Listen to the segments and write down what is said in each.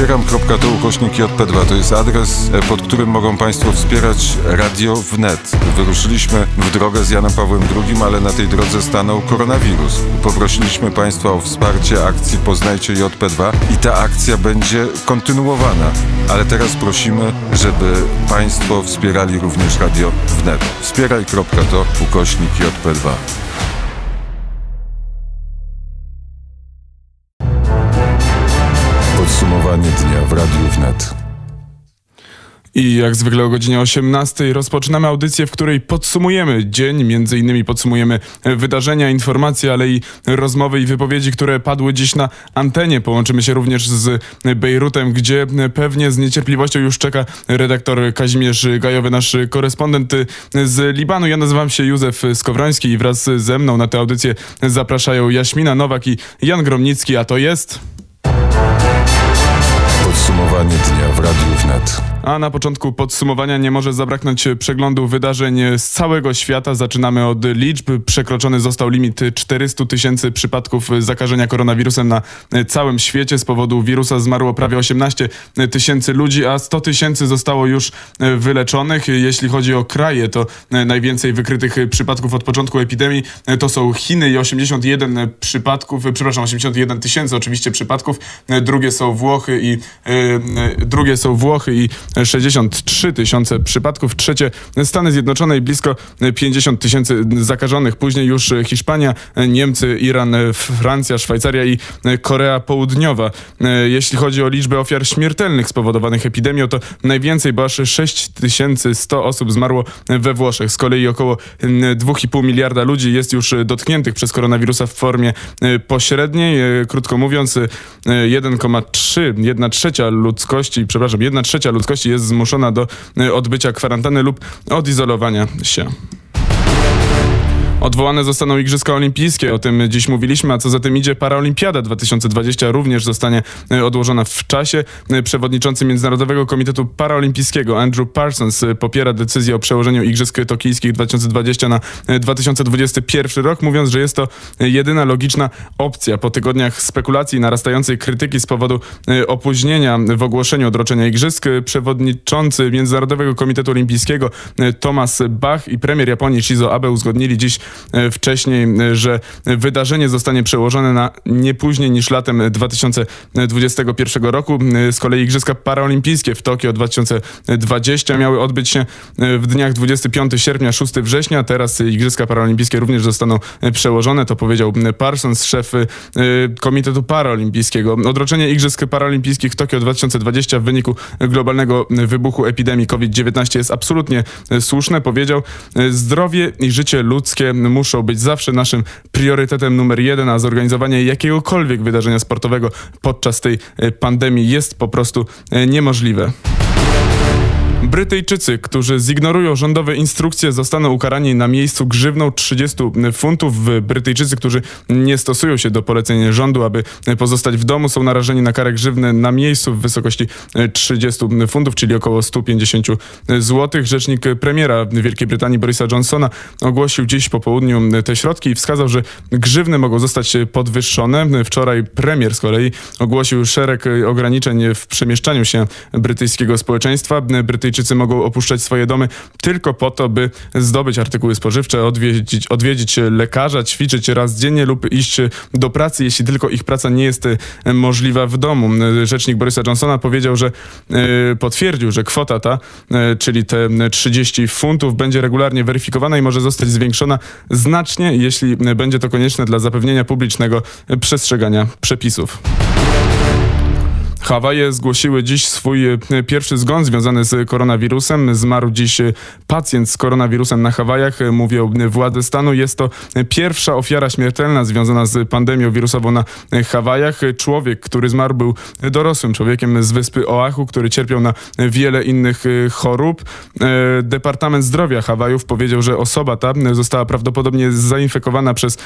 Wspieram.to ukośnik JP2 to jest adres, e, pod którym mogą Państwo wspierać radio wnet. Wyruszyliśmy w drogę z Janem Pawłem II, ale na tej drodze stanął koronawirus. Poprosiliśmy Państwa o wsparcie akcji Poznajcie JP2 i ta akcja będzie kontynuowana. Ale teraz prosimy, żeby Państwo wspierali również radio wnet. Wspieraj.to ukośnik JP2. Podsumowanie dnia w Radiu Wnet. I jak zwykle o godzinie 18 rozpoczynamy audycję, w której podsumujemy dzień, między innymi podsumujemy wydarzenia, informacje, ale i rozmowy i wypowiedzi, które padły dziś na antenie. Połączymy się również z Bejrutem, gdzie pewnie z niecierpliwością już czeka redaktor Kazimierz Gajowy, nasz korespondent z Libanu. Ja nazywam się Józef Skowroński i wraz ze mną na tę audycję zapraszają Jaśmina Nowak i Jan Gromnicki, a to jest... Podsumowanie dnia w Radiu Wnet. A na początku podsumowania nie może zabraknąć przeglądu wydarzeń z całego świata. Zaczynamy od liczb. Przekroczony został limit 400 tysięcy przypadków zakażenia koronawirusem na całym świecie. Z powodu wirusa zmarło prawie 18 tysięcy ludzi, a 100 tysięcy zostało już wyleczonych. Jeśli chodzi o kraje, to najwięcej wykrytych przypadków od początku epidemii to są Chiny i 81 przypadków, przepraszam, 81 tysięcy oczywiście przypadków. Drugie są Włochy i drugie są Włochy i 63 tysiące przypadków. Trzecie Stany Zjednoczone i blisko 50 tysięcy zakażonych. Później już Hiszpania, Niemcy, Iran, Francja, Szwajcaria i Korea Południowa. Jeśli chodzi o liczbę ofiar śmiertelnych spowodowanych epidemią, to najwięcej, bo aż 6100 osób zmarło we Włoszech. Z kolei około 2,5 miliarda ludzi jest już dotkniętych przez koronawirusa w formie pośredniej. Krótko mówiąc, 1,3, 1 trzecia ludzkości, przepraszam, 1 trzecia ludzkości jest zmuszona do y, odbycia kwarantanny lub odizolowania się. Odwołane zostaną Igrzyska Olimpijskie, o tym dziś mówiliśmy, a co za tym idzie Paraolimpiada 2020 również zostanie e, odłożona w czasie. E, przewodniczący Międzynarodowego Komitetu Paraolimpijskiego Andrew Parsons e, popiera decyzję o przełożeniu Igrzysk Tokijskich 2020 na 2021 rok, mówiąc, że jest to jedyna logiczna opcja. Po tygodniach spekulacji i narastającej krytyki z powodu opóźnienia w ogłoszeniu odroczenia Igrzysk, przewodniczący Międzynarodowego Komitetu Olimpijskiego Thomas Bach i premier Japonii Shizo Abe uzgodnili dziś wcześniej, e, że wydarzenie zostanie przełożone na nie później niż latem 2021 roku. E, z kolei Igrzyska Paraolimpijskie w Tokio 2020 miały odbyć się w dniach 25 sierpnia, 6 września. Teraz Igrzyska Paraolimpijskie również zostaną przełożone, to powiedział Parsons, szef Komitetu Paraolimpijskiego. Odroczenie Igrzysk Paraolimpijskich w Tokio 2020 w wyniku globalnego wybuchu epidemii COVID-19 jest absolutnie słuszne, powiedział. Zdrowie i życie ludzkie muszą być zawsze naszym priorytetem numer jeden, a zorganizowanie jakiegokolwiek wydarzenia sportowego podczas tej e, pandemii jest po prostu e, niemożliwe. Brytyjczycy, którzy zignorują rządowe instrukcje, zostaną ukarani na miejscu grzywną 30 funtów. Brytyjczycy, którzy nie stosują się do poleceń rządu, aby pozostać w domu, są narażeni na karę grzywny na miejscu w wysokości 30 funtów, czyli około 150 zł. Rzecznik premiera Wielkiej Brytanii Borisa Johnsona ogłosił dziś po południu te środki i wskazał, że grzywny mogą zostać podwyższone. Wczoraj premier z kolei ogłosił szereg ograniczeń w przemieszczaniu się brytyjskiego społeczeństwa. Brytyjczycy Brytyjczycy mogą opuszczać swoje domy tylko po to, by zdobyć artykuły spożywcze, odwiedzić, odwiedzić lekarza, ćwiczyć raz dziennie lub iść do pracy, jeśli tylko ich praca nie jest e, możliwa w domu. Rzecznik Borysa Johnsona powiedział, że e, potwierdził, że kwota ta, e, czyli te 30 funtów, będzie regularnie weryfikowana i może zostać zwiększona znacznie, jeśli będzie to konieczne dla zapewnienia publicznego przestrzegania przepisów. Hawaje zgłosiły dziś swój e, pierwszy zgon związany z koronawirusem. Zmarł dziś e, pacjent z koronawirusem na Hawajach, e, mówią władze stanu. Jest to pierwsza ofiara śmiertelna związana z pandemią wirusową na Hawajach. Człowiek, który zmarł, był dorosłym człowiekiem z wyspy Oahu, który cierpiał na wiele innych chorób. Departament Zdrowia Hawajów powiedział, że osoba ta została prawdopodobnie zainfekowana przez,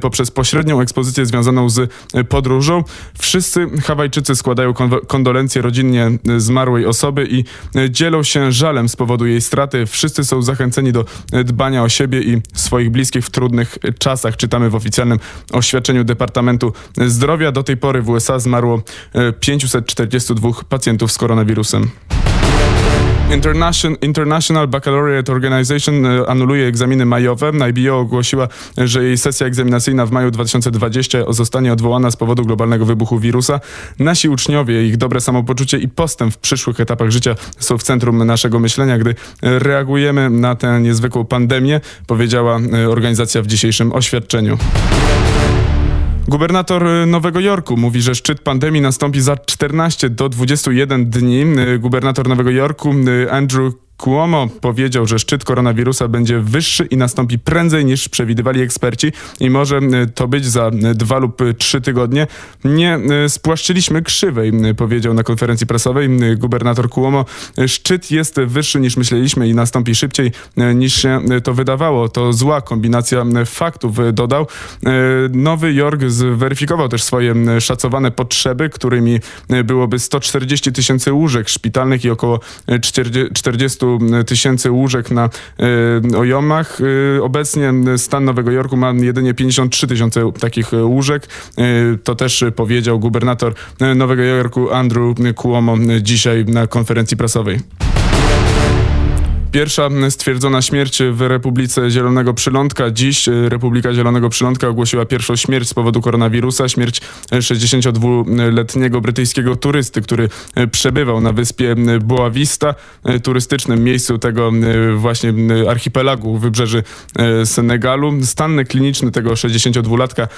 poprzez pośrednią ekspozycję związaną z podróżą. Wszyscy Hawajczycy składają kondolencje rodzinnie zmarłej osoby i dzielą się żalem z powodu jej straty. Wszyscy są zachęceni do dbania o siebie i swoich bliskich w trudnych czasach. Czytamy w oficjalnym oświadczeniu Departamentu Zdrowia. Do tej pory w USA zmarło 542 pacjentów z koronawirusem. International, Baccalaureate Organization e, anuluje egzaminy majowe. IBO ogłosiła, że jej sesja egzaminacyjna w maju 2020 zostanie odwołana z powodu globalnego wybuchu wirusa. Nasi uczniowie, ich dobre samopoczucie i postęp w przyszłych etapach życia są w centrum naszego myślenia, gdy reagujemy na tę niezwykłą pandemię, powiedziała e, organizacja w dzisiejszym oświadczeniu. Gubernator y, Nowego Jorku mówi, że szczyt pandemii nastąpi za 14 do 21 dni. Y, gubernator Nowego Jorku y, Andrew Cuomo powiedział, że szczyt koronawirusa będzie wyższy i nastąpi prędzej niż przewidywali eksperci i może e, to być za e, dwa lub trzy tygodnie. Nie e, spłaszczyliśmy krzywej, powiedział na konferencji prasowej gubernator Cuomo. Szczyt jest wyższy niż myśleliśmy i nastąpi szybciej niż się to wydawało. To zła kombinacja faktów, dodał. Nowy Jork zweryfikował też swoje szacowane potrzeby, którymi byłoby 140 tysięcy łóżek szpitalnych i około 40 tysięcy łóżek na y, ojomach. Y, obecnie stan Nowego Jorku ma jedynie 53 tysiące takich łóżek. Y, to też powiedział gubernator Nowego Jorku Andrew Cuomo dzisiaj na konferencji prasowej. Pierwsza stwierdzona śmierć w Republice Zielonego Przylądka. Dziś e, Republika Zielonego Przylądka ogłosiła pierwszą śmierć z powodu koronawirusa. Śmierć 62-letniego brytyjskiego turysty, który e, przebywał na wyspie Boa Vista, e, turystycznym miejscu tego właśnie archipelagu wybrzeży Senegalu. Stan kliniczny tego 62-latka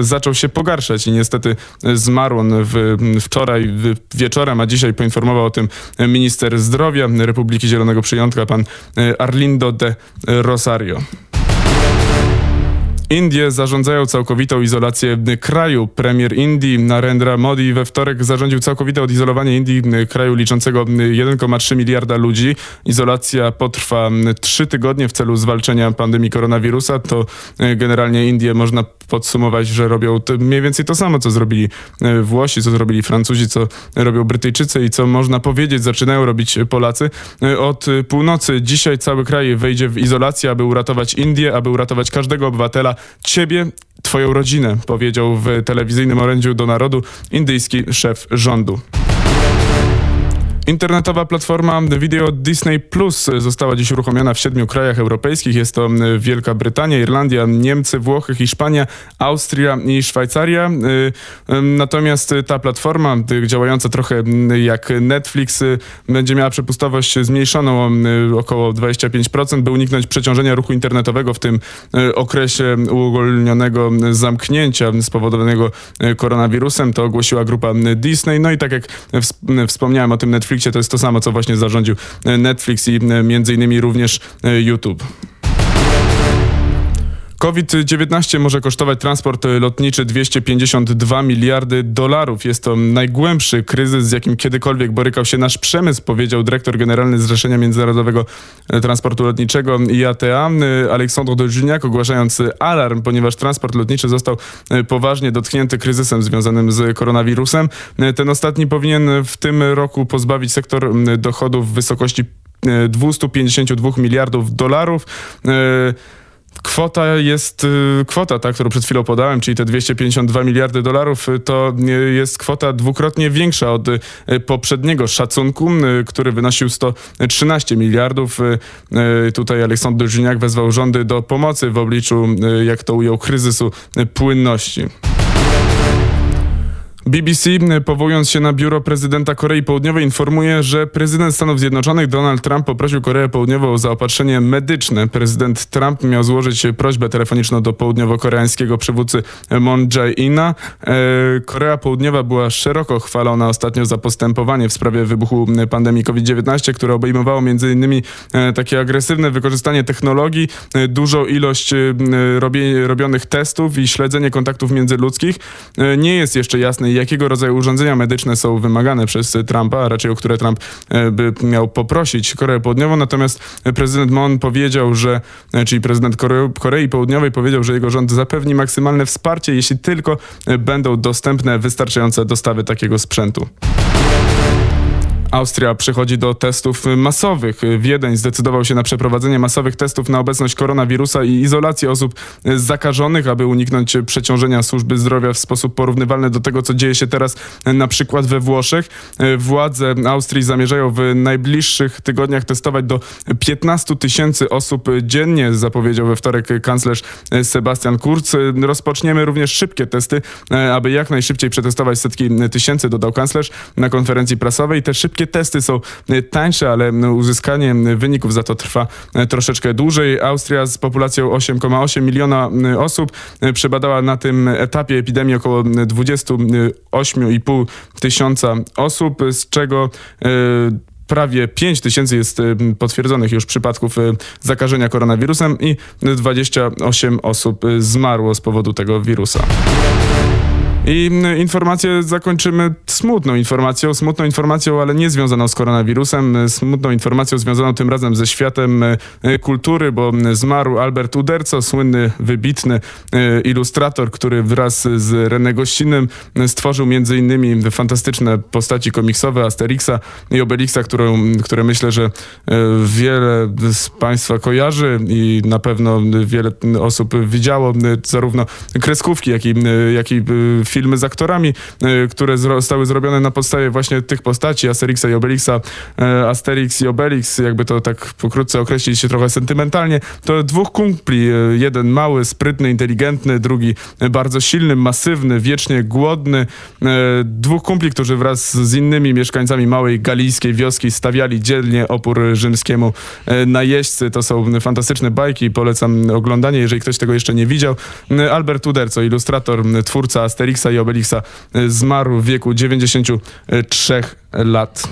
zaczął się pogarszać i niestety zmarł on w, wczoraj wieczorem, a dzisiaj poinformował o tym minister zdrowia Republiki Zielonego Zielonego Przyjątka, pan e, Arlindo de Rosario. Indie zarządzają całkowitą izolację kraju. Premier Indii Narendra Modi we wtorek zarządził całkowite odizolowanie Indii, kraju liczącego 1,3 miliarda ludzi. Izolacja potrwa 3 tygodnie w celu zwalczenia pandemii koronawirusa. To e, generalnie Indie można podsumować, że robią mniej więcej to samo, co zrobili e, Włosi, co zrobili Francuzi, co robią Brytyjczycy i co można powiedzieć zaczynają robić Polacy. E, od północy dzisiaj cały kraj wejdzie w izolację, aby uratować Indię, aby uratować każdego obywatela ciebie, twoją rodzinę, powiedział w telewizyjnym orędziu do narodu indyjski szef rządu. Internetowa platforma Video Disney Plus została dziś uruchomiona w siedmiu krajach europejskich. Jest to Wielka Brytania, Irlandia, Niemcy, Włochy, Hiszpania, Austria i Szwajcaria. Y, y, natomiast ta platforma, y, działająca trochę jak Netflix, będzie miała przepustowość zmniejszoną o około 25%, by uniknąć przeciążenia ruchu internetowego w tym okresie uogólnionego zamknięcia spowodowanego koronawirusem. To ogłosiła grupa Disney. No i tak jak wspomniałem o tym Netflix, Netflixie to jest to samo, co właśnie zarządził e, Netflix i e, między innymi również e, YouTube. COVID-19 może kosztować transport lotniczy 252 miliardy dolarów. Jest to najgłębszy kryzys, z jakim kiedykolwiek borykał się nasz przemysł, powiedział dyrektor generalny Zrzeszenia Międzynarodowego Transportu Lotniczego IATA Aleksandr Dolżyniak, ogłaszając alarm, ponieważ transport lotniczy został poważnie dotknięty kryzysem związanym z koronawirusem. Ten ostatni powinien w tym roku pozbawić sektor dochodów w wysokości 252 miliardów dolarów. Kwota jest, y, kwota ta, którą przed chwilą podałem, czyli te 252 miliardy dolarów, y, to y, jest kwota dwukrotnie większa od poprzedniego szacunku, który wynosił 113 miliardów. Tutaj Aleksandr Żyniak wezwał rządy do pomocy w obliczu, jak to ujął, kryzysu płynności. BBC, powołując się na biuro prezydenta Korei Południowej, informuje, że prezydent Stanów Zjednoczonych Donald Trump poprosił Koreę Południową o zaopatrzenie medyczne. Prezydent Trump miał złożyć prośbę telefoniczną do południowo-koreańskiego przywódcy Moon Jae-ina. E, Korea Południowa była szeroko chwalona ostatnio za postępowanie w sprawie wybuchu pandemii COVID-19, które obejmowało m.in. E, takie agresywne wykorzystanie technologii, e, dużą ilość robionych testów i śledzenie kontaktów międzyludzkich. Nie jest jeszcze jasne, jakiego rodzaju urządzenia medyczne są wymagane przez Trumpa, a raczej o które Trump by miał poprosić Koreę Południową. Natomiast prezydent Moon powiedział, że, czyli prezydent Korei Południowej powiedział, że jego rząd zapewni maksymalne wsparcie, jeśli tylko będą dostępne wystarczające dostawy takiego sprzętu. Austria przechodzi do testów masowych. Wiedeń zdecydował się na przeprowadzenie masowych testów na obecność koronawirusa i izolację osób zakażonych, aby uniknąć przeciążenia służby zdrowia w sposób porównywalny do tego, co dzieje się teraz na przykład we Włoszech. Władze Austrii zamierzają w najbliższych tygodniach testować do 15 tysięcy osób dziennie, zapowiedział we wtorek kanclerz Sebastian Kurz. Rozpoczniemy również szybkie testy, aby jak najszybciej przetestować setki tysięcy, dodał kanclerz na konferencji prasowej. Te szybkie Wszystkie testy są e, tańsze, ale uzyskanie wyników za to trwa e, troszeczkę dłużej. Austria z populacją 8,8 miliona osób e, przebadała na tym etapie epidemii około 28,5 tysiąca osób, z czego prawie 5 tysięcy jest potwierdzonych już przypadków zakażenia koronawirusem i 28 osób zmarło z powodu tego wirusa. I informację zakończymy smutną informacją, smutną informacją, ale nie związaną z koronawirusem, smutną informacją związaną tym razem ze światem e, kultury, bo zmarł Albert Uderco, słynny, wybitny e, ilustrator, który wraz z René Gościnem stworzył innymi fantastyczne postaci komiksowe Asterixa i Obelixa, którą, które myślę, że e, wiele z Państwa kojarzy i na pewno wiele osób widziało zarówno kreskówki, jak i, jak i filmy z aktorami, e, które zostały zrobione na podstawie właśnie tych postaci, Asterixa i Obelixa, e, Asterix i Obelix, jakby to tak pokrótce określić się trochę sentymentalnie, to dwóch kumpli, e, jeden mały, sprytny, inteligentny, drugi bardzo silny, masywny, wiecznie głodny, dwóch kumpli, którzy wraz z innymi mieszkańcami małej galijskiej wioski stawiali dzielnie opór rzymskiemu najeźdźcy. To są fantastyczne bajki, polecam oglądanie, jeżeli ktoś tego jeszcze nie widział. Albert Uderco, ilustrator, twórca Asterixa I Obelixa y, zmarł w wieku 93 lat.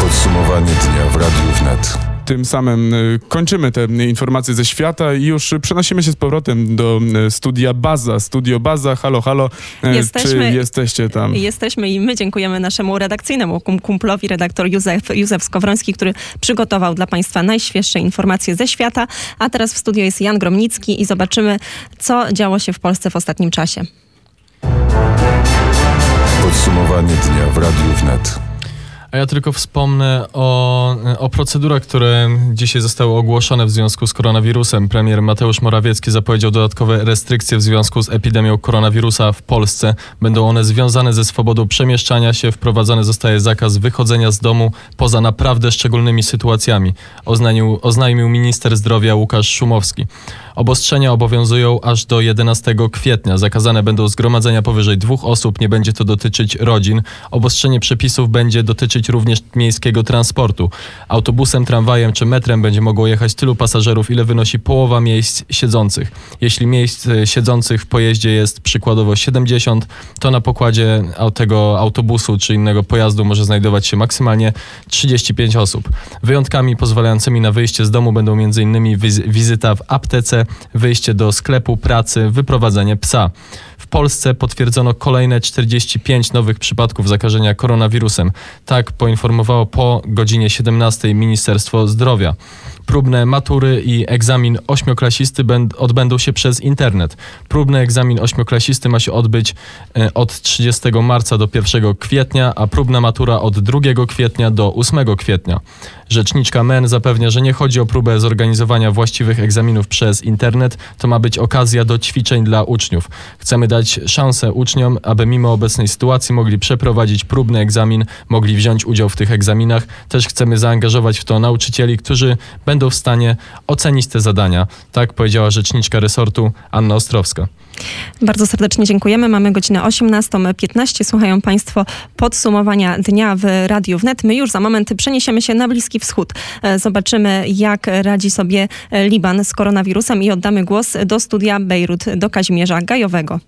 Podsumowanie dnia w Radiu Wnet. Tym samym y, kończymy te informacje ze świata i już przenosimy się z powrotem do y, studia Baza. Studio Baza, halo, halo. Jesteśmy, Czy jesteście tam? Jesteśmy i my dziękujemy naszemu redakcyjnemu kumplowi, redaktor Józef, Józef Skowroński, który przygotował dla Państwa najświeższe informacje ze świata. A teraz w studio jest Jan Gromnicki i zobaczymy, co działo się w Polsce w ostatnim czasie. Podsumowanie dnia w Radiu Wnet. A ja tylko wspomnę o, o procedurach, które dzisiaj zostały ogłoszone w związku z koronawirusem. Premier Mateusz Morawiecki zapowiedział dodatkowe restrykcje w związku z epidemią koronawirusa w Polsce. Będą one związane ze swobodą przemieszczania się. Wprowadzony zostaje zakaz wychodzenia z domu poza naprawdę szczególnymi sytuacjami, oznajmił, oznajmił minister zdrowia Łukasz Szumowski. Obostrzenia obowiązują aż do 11 kwietnia. Zakazane będą zgromadzenia powyżej dwóch osób, nie będzie to dotyczyć rodzin. Obostrzenie przepisów będzie dotyczyć również miejskiego transportu. Autobusem, tramwajem czy metrem będzie mogło jechać tylu pasażerów, ile wynosi połowa miejsc siedzących. Jeśli miejsc e, siedzących w pojeździe jest przykładowo 70, to na pokładzie tego autobusu czy innego pojazdu może znajdować się maksymalnie 35 osób. Wyjątkami pozwalającymi na wyjście z domu będą m.in. wizyta w aptece, wyjście do sklepu, pracy, wyprowadzenie psa. W Polsce potwierdzono kolejne 45 nowych przypadków zakażenia koronawirusem. Tak poinformowało po godzinie 17 Ministerstwo Zdrowia. Próbne matury i egzamin ośmioklasisty odbędą się przez internet. Próbny egzamin ośmioklasisty ma się odbyć e, od 30 marca do 1 kwietnia, a próbna matura od 2 kwietnia do 8 kwietnia. Rzeczniczka MEN zapewnia, że nie chodzi o próbę zorganizowania właściwych egzaminów przez internet, to ma być okazja do ćwiczeń dla uczniów. Chcemy dać szansę uczniom, aby mimo obecnej sytuacji mogli przeprowadzić próbny egzamin, mogli wziąć udział w tych egzaminach. Też chcemy zaangażować w to nauczycieli, którzy będą w stanie ocenić te zadania. Tak powiedziała rzeczniczka resortu Anna Ostrowska. Bardzo serdecznie dziękujemy. Mamy godzinę 18.15. Słuchają Państwo podsumowania dnia w Radiu Wnet. My już za moment przeniesiemy się na Bliski Wschód. E, zobaczymy, jak radzi sobie Liban z koronawirusem i oddamy głos do studia Bejrut, do Kazimierza Gajowego.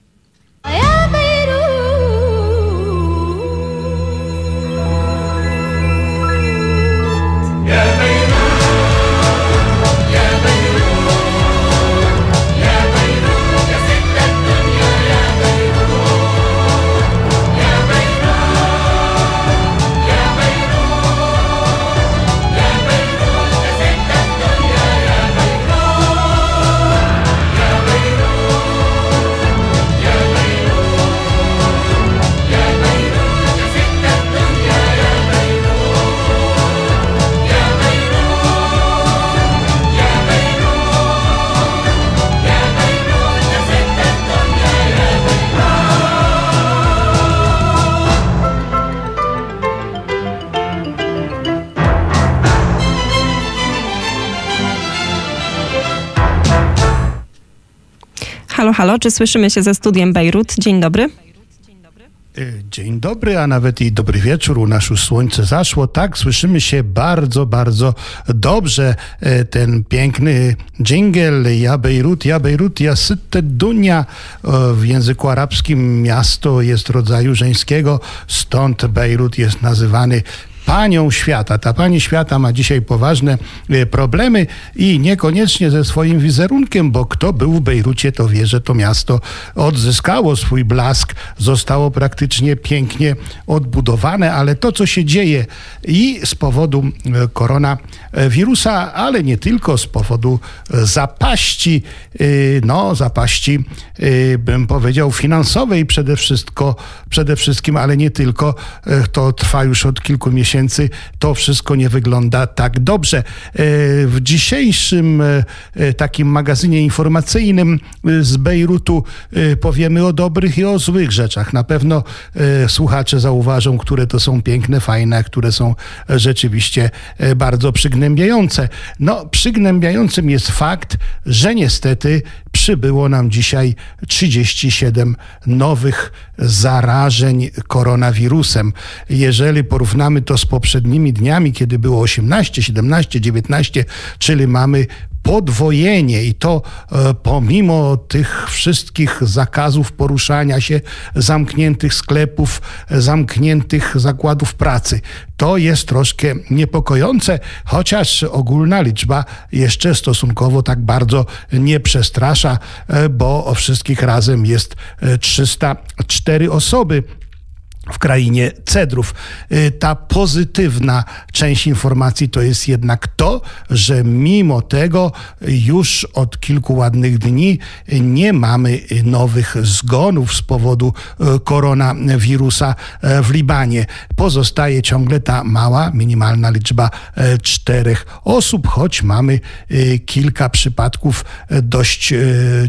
Halo, czy słyszymy się ze studiem Bejrut? Dzień dobry. E, Dzień dobry, a nawet i dobry wieczór. U nas już słońce zaszło. Tak, słyszymy się bardzo, bardzo dobrze. E, Ten piękny dżingiel Ja Bejrut, Ja Bejrut, Ja Sytte Dunia e, w języku arabskim miasto jest rodzaju żeńskiego, stąd Bejrut jest nazywany panią świata. Ta pani świata ma dzisiaj poważne e, problemy i niekoniecznie ze swoim wizerunkiem, bo kto był w Bejrucie, to wie, że to miasto odzyskało swój blask, zostało praktycznie pięknie odbudowane, ale to, co się dzieje i z powodu e, koronawirusa, ale nie tylko z powodu e, zapaści, e, no zapaści, e, bym powiedział, finansowej przede wszystko, przede wszystkim, ale nie tylko, e, to trwa już od kilku miesięcy, to wszystko nie wygląda tak dobrze. E, W dzisiejszym e, e, takim magazynie informacyjnym e, z Bejrutu e, powiemy o dobrych i o złych rzeczach. Na pewno e, słuchacze zauważą, które to są piękne, fajne, które są e, rzeczywiście e, bardzo przygnębiające. No, przygnębiającym jest fakt, że niestety przybyło nam dzisiaj 37 nowych zarażeń koronawirusem. Jeżeli porównamy to z poprzednimi dniami, kiedy było 18, 17, 19, czyli mamy podwojenie i to e, pomimo tych wszystkich zakazów poruszania się, zamkniętych sklepów, e, zamkniętych zakładów pracy. To jest troszkę niepokojące, chociaż ogólna liczba jeszcze stosunkowo tak bardzo nie przestrasza, e, bo o wszystkich razem jest e, 304 osoby w krainie cedrów. Y, Ta pozytywna część informacji to jest jednak to, że mimo tego już od kilku ładnych dni nie mamy nowych zgonów z powodu y, koronawirusa e, w Libanie. Pozostaje ciągle ta mała, minimalna liczba czterech osób, choć mamy y, kilka przypadków dość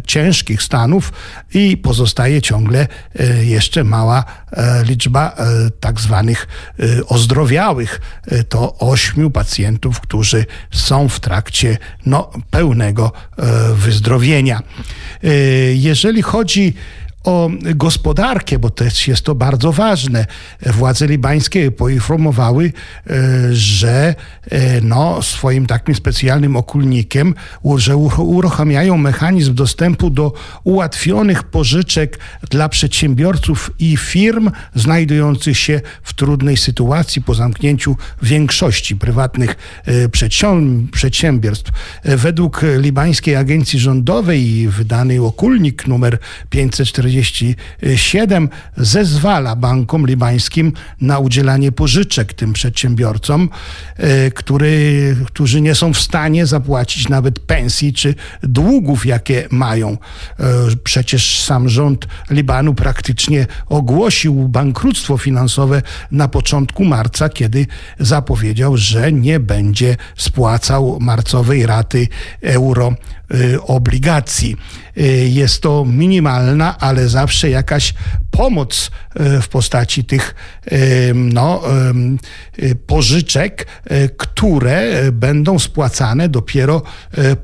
ciężkich stanów i pozostaje ciągle jeszcze mała e, liczba e, tak zwanych e, ozdrowiałych. E, To ośmiu pacjentów, którzy są w trakcie no, pełnego wyzdrowienia. Jeżeli chodzi o gospodarkę, bo też jest to bardzo ważne. Władze libańskie poinformowały, e, że e, no, swoim takim specjalnym okulnikiem, że uruchamiają mechanizm dostępu do ułatwionych pożyczek dla przedsiębiorców i firm znajdujących się w trudnej sytuacji po zamknięciu większości prywatnych e, przedsiębiorstw. Według libańskiej agencji rządowej wydany okulnik numer 547 zezwala bankom libańskim na udzielanie pożyczek tym przedsiębiorcom, e, który, którzy nie są w stanie zapłacić nawet pensji czy długów, jakie mają. E, Przecież sam rząd Libanu praktycznie ogłosił bankructwo finansowe na początku marca, kiedy zapowiedział, że nie będzie spłacał marcowej raty euro y, obligacji. Y, Jest to minimalna, ale zawsze jakaś pomoc y, w postaci tych y, no, pożyczek, które będą spłacane dopiero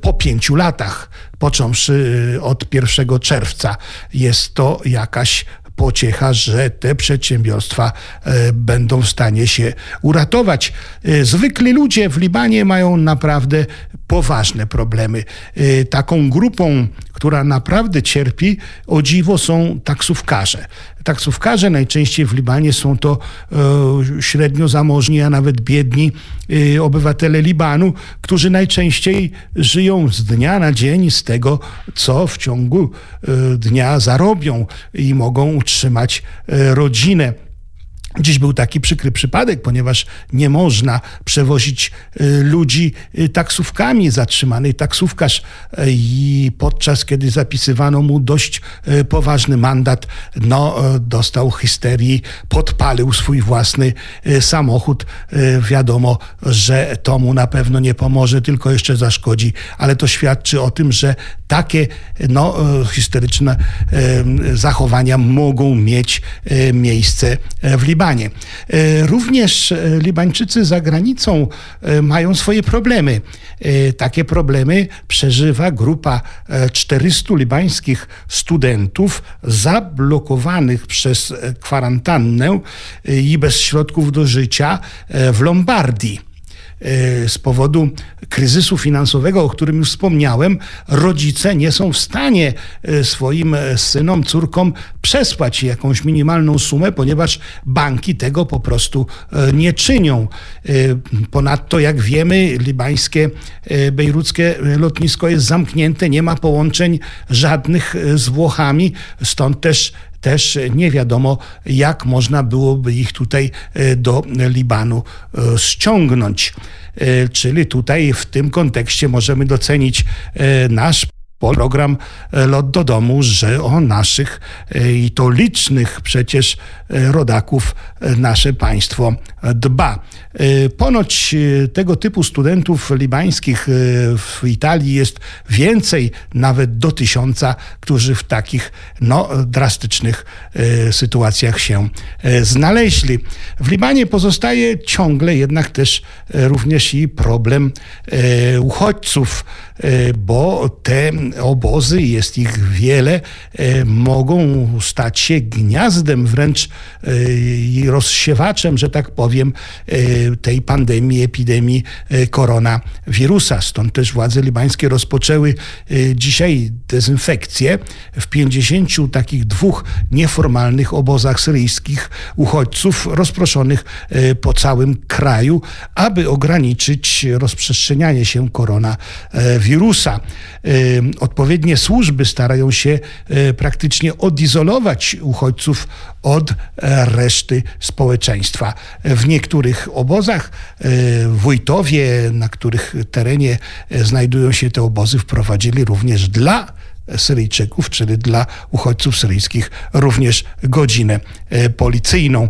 po pięciu latach, począwszy od 1 czerwca. Jest to jakaś pociecha, że te przedsiębiorstwa będą w stanie się uratować. Zwykli ludzie w Libanie mają naprawdę poważne problemy. Taką grupą, która naprawdę cierpi, o dziwo są taksówkarze. Taksówkarze najczęściej w Libanie są to e, średnio zamożni, a nawet biedni e, obywatele Libanu, którzy najczęściej żyją z dnia na dzień z tego, co w ciągu e, dnia zarobią i mogą utrzymać e, rodzinę. Dziś był taki przykry przypadek, ponieważ nie można przewozić y, ludzi y, taksówkami. Zatrzymany taksówkarz y, i podczas kiedy zapisywano mu dość poważny mandat, no, y, dostał histerii, podpalił swój własny samochód. Wiadomo, że to mu na pewno nie pomoże, tylko jeszcze zaszkodzi, ale to świadczy o tym, że takie no, y, histeryczne zachowania mogą mieć y, miejsce w Libanie. Libanie. Również Libańczycy za granicą mają swoje problemy. Takie problemy przeżywa grupa 400 libańskich studentów zablokowanych przez kwarantannę i bez środków do życia w Lombardii. E, z powodu kryzysu finansowego, o którym już wspomniałem, rodzice nie są w stanie e, swoim e, synom, córkom przesłać jakąś minimalną sumę, ponieważ banki tego po prostu nie czynią. Ponadto, jak wiemy, libańskie, bejruckie lotnisko jest zamknięte, nie ma połączeń żadnych z Włochami, stąd też też nie wiadomo, jak można byłoby ich tutaj e, do Libanu e, ściągnąć. E, czyli tutaj w tym kontekście możemy docenić nasz program Lot do domu, że o naszych i to licznych przecież rodaków nasze państwo dba. Ponoć tego typu studentów libańskich w Italii jest więcej, nawet do tysiąca, którzy w takich no, drastycznych sytuacjach się znaleźli. W Libanie pozostaje ciągle jednak też również i problem uchodźców, bo te obozy, jest ich wiele, mogą stać się gniazdem wręcz i rozsiewaczem, że tak powiem, tej pandemii, epidemii e, koronawirusa. Stąd też władze libańskie rozpoczęły e, dzisiaj dezynfekcję w 50 takich dwóch nieformalnych obozach syryjskich uchodźców rozproszonych e, po całym kraju, aby ograniczyć rozprzestrzenianie się koronawirusa. Odpowiednie służby starają się praktycznie odizolować uchodźców od reszty społeczeństwa. W niektórych obozach e, wójtowie, na których terenie e, znajdują się te obozy, wprowadzili również dla Syryjczyków, czyli dla uchodźców syryjskich, również godzinę e, policyjną.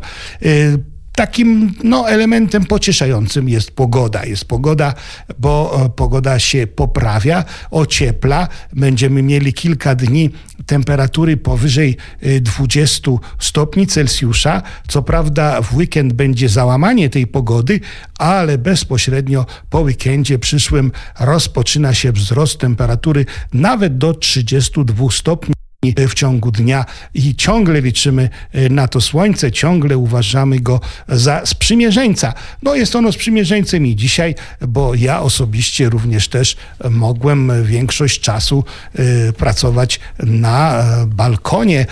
Takim no, elementem pocieszającym jest pogoda. Jest pogoda, bo e, pogoda się poprawia, ociepla. Będziemy mieli kilka dni temperatury powyżej 20 e, stopni Celsjusza. Co prawda w weekend będzie załamanie tej pogody, ale bezpośrednio po weekendzie przyszłym rozpoczyna się wzrost temperatury nawet do 32 stopni w ciągu dnia i ciągle liczymy e, na to słońce, ciągle uważamy go za sprzymierzeńca. No jest ono sprzymierzeńcem i dzisiaj, bo ja osobiście również też mogłem większość czasu e, pracować na e, balkonie,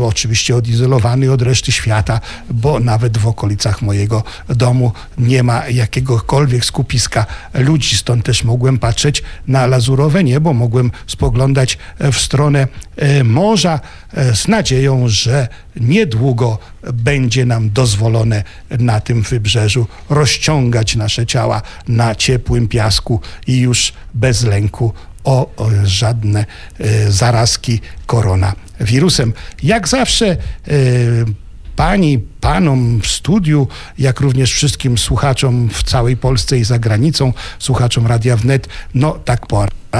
oczywiście odizolowany od reszty świata, bo nawet w okolicach mojego domu nie ma jakiegokolwiek skupiska ludzi, stąd też mogłem patrzeć na lazurowe niebo, mogłem spoglądać w stronę E, morza e, z nadzieją, że niedługo będzie nam dozwolone na tym wybrzeżu rozciągać nasze ciała na ciepłym piasku i już bez lęku o, żadne e, zarazki koronawirusem. Jak zawsze pani, panom w studiu, jak również wszystkim słuchaczom w całej Polsce i za granicą, słuchaczom Radia Wnet, no tak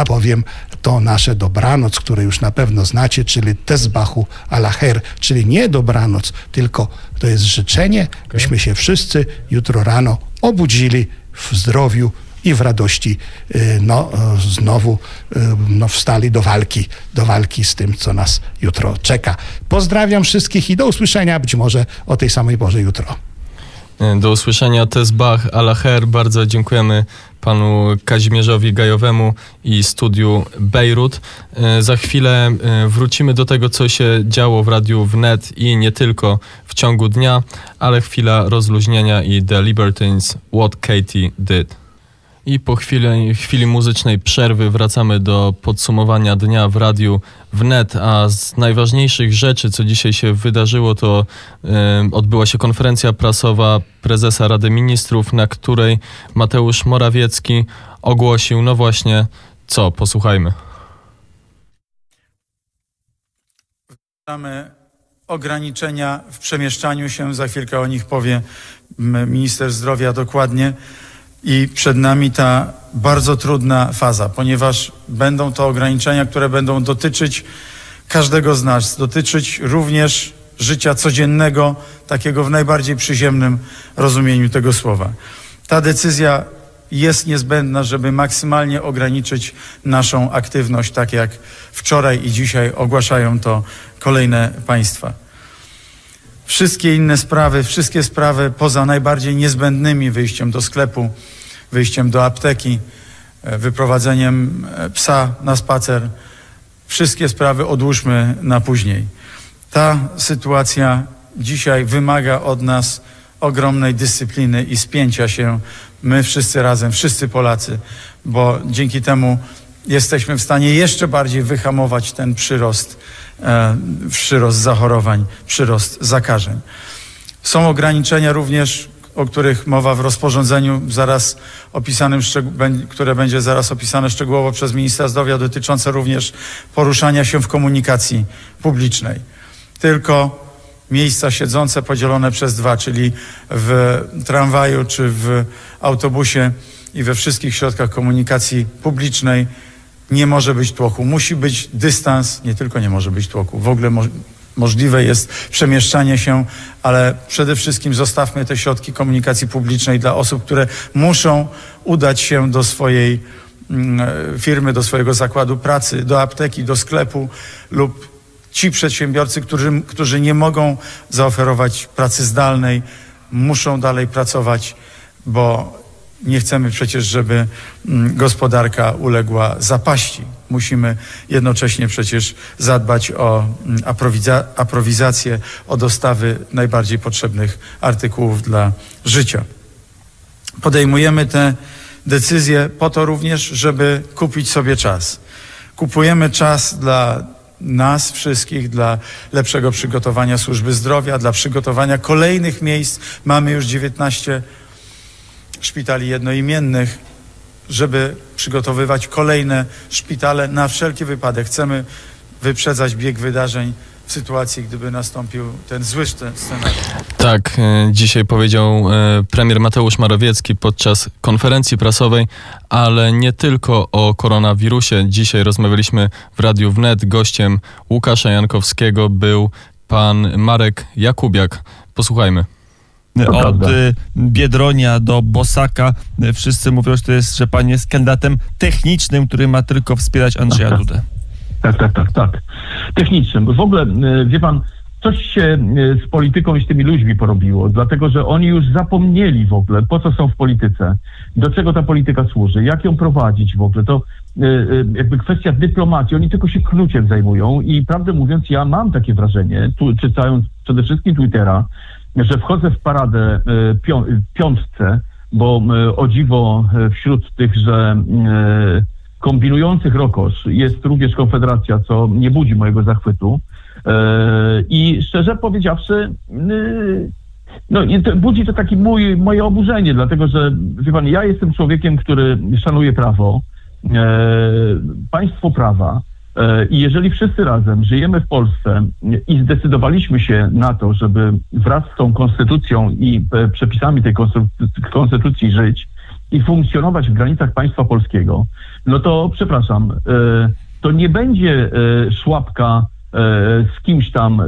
powiem, to nasze dobranoc, które już na pewno znacie, czyli Tezbachu Alaher, czyli nie dobranoc, tylko to jest życzenie, byśmy się wszyscy jutro rano obudzili w zdrowiu i w radości y, no, znowu y, no, wstali do walki, do walki z tym, co nas jutro czeka. Pozdrawiam wszystkich i do usłyszenia być może o tej samej porze jutro. Do usłyszenia Tezbach Alaher. Bardzo dziękujemy panu Kazimierzowi Gajowemu i studiu Bejrut. E, za chwilę e, wrócimy do tego, co się działo w radiu wnet i nie tylko w ciągu dnia, ale chwila rozluźnienia i The Libertines What Katie Did. I po chwili, chwili muzycznej przerwy wracamy do podsumowania dnia w radiu wnet, a z najważniejszych rzeczy, co dzisiaj się wydarzyło, to y, odbyła się konferencja prasowa prezesa Rady Ministrów, na której Mateusz Morawiecki ogłosił, no właśnie, co? Posłuchajmy. Mamy ograniczenia w przemieszczaniu się, za chwilkę o nich powie minister zdrowia dokładnie. I przed nami ta bardzo trudna faza, ponieważ będą to ograniczenia, które będą dotyczyć każdego z nas, dotyczyć również życia codziennego, takiego w najbardziej przyziemnym rozumieniu tego słowa. Ta decyzja jest niezbędna, żeby maksymalnie ograniczyć naszą aktywność, tak jak wczoraj i dzisiaj ogłaszają to kolejne państwa. Wszystkie inne sprawy, wszystkie sprawy poza najbardziej niezbędnymi wyjściem do sklepu, wyjściem do apteki, e, wyprowadzeniem e, psa na spacer, wszystkie sprawy odłóżmy na później. Ta sytuacja dzisiaj wymaga od nas ogromnej dyscypliny i spięcia się my wszyscy razem, wszyscy Polacy, bo dzięki temu jesteśmy w stanie jeszcze bardziej wyhamować ten przyrost, e, przyrost zachorowań, przyrost zakażeń. Są ograniczenia również, o których mowa w rozporządzeniu zaraz opisanym, które będzie zaraz opisane szczegółowo przez ministra zdrowia, dotyczące również poruszania się w komunikacji publicznej. Tylko miejsca siedzące podzielone przez dwa, czyli w tramwaju czy w autobusie i we wszystkich środkach komunikacji publicznej nie może być tłoku. Musi być dystans, nie tylko nie może być tłoku, w ogóle możliwe jest przemieszczanie się, ale przede wszystkim zostawmy te środki komunikacji publicznej dla osób, które muszą udać się do swojej mm, firmy, do swojego zakładu pracy, do apteki, do sklepu lub ci przedsiębiorcy, którzy, którzy nie mogą zaoferować pracy zdalnej, muszą dalej pracować, bo nie chcemy przecież, żeby mm, gospodarka uległa zapaści. Musimy jednocześnie przecież zadbać o mm, aprowiza aprowizację, o dostawy najbardziej potrzebnych artykułów dla życia. Podejmujemy te decyzje po to również, żeby kupić sobie czas. Kupujemy czas dla nas wszystkich, dla lepszego przygotowania służby zdrowia, dla przygotowania kolejnych miejsc. Mamy już 19 szpitali jednoimiennych, żeby przygotowywać kolejne szpitale na wszelki wypadek. Chcemy wyprzedzać bieg wydarzeń w sytuacji, gdyby nastąpił ten zły scenariusz. Tak, e, dzisiaj powiedział e, premier Mateusz Morawiecki podczas konferencji prasowej, ale nie tylko o koronawirusie. Dzisiaj rozmawialiśmy w Radiu Wnet. Gościem Łukasza Jankowskiego był pan Marek Jakubiak. Posłuchajmy. Od y, Biedronia do Bosaka y, wszyscy mówią, że to jest, że pan jest kandydatem technicznym, który ma tylko wspierać Andrzeja tak, tak. Dudę. Tak, tak, tak, tak. Technicznym. W ogóle, y, wie pan, coś się z polityką i z tymi ludźmi porobiło, dlatego że oni już zapomnieli w ogóle, po co są w polityce, do czego ta polityka służy, jak ją prowadzić w ogóle. To jakby kwestia dyplomacji, oni tylko się knuciem zajmują i prawdę mówiąc, ja mam takie wrażenie, tu, czytając przede wszystkim Twittera, że wchodzę w paradę e, piątce, bo e, o dziwo e, wśród tych, że kombinujących rokosz jest również Konfederacja, co nie budzi mojego zachwytu. I szczerze powiedziawszy, no, budzi to taki mój, moje oburzenie, dlatego że, wie pan, ja jestem człowiekiem, który szanuje prawo, państwo prawa, I jeżeli wszyscy razem żyjemy w Polsce i zdecydowaliśmy się na to, żeby wraz z tą konstytucją i e, przepisami tej konstytucji żyć i funkcjonować w granicach państwa polskiego, no to przepraszam, e, to nie będzie szłapka z kimś tam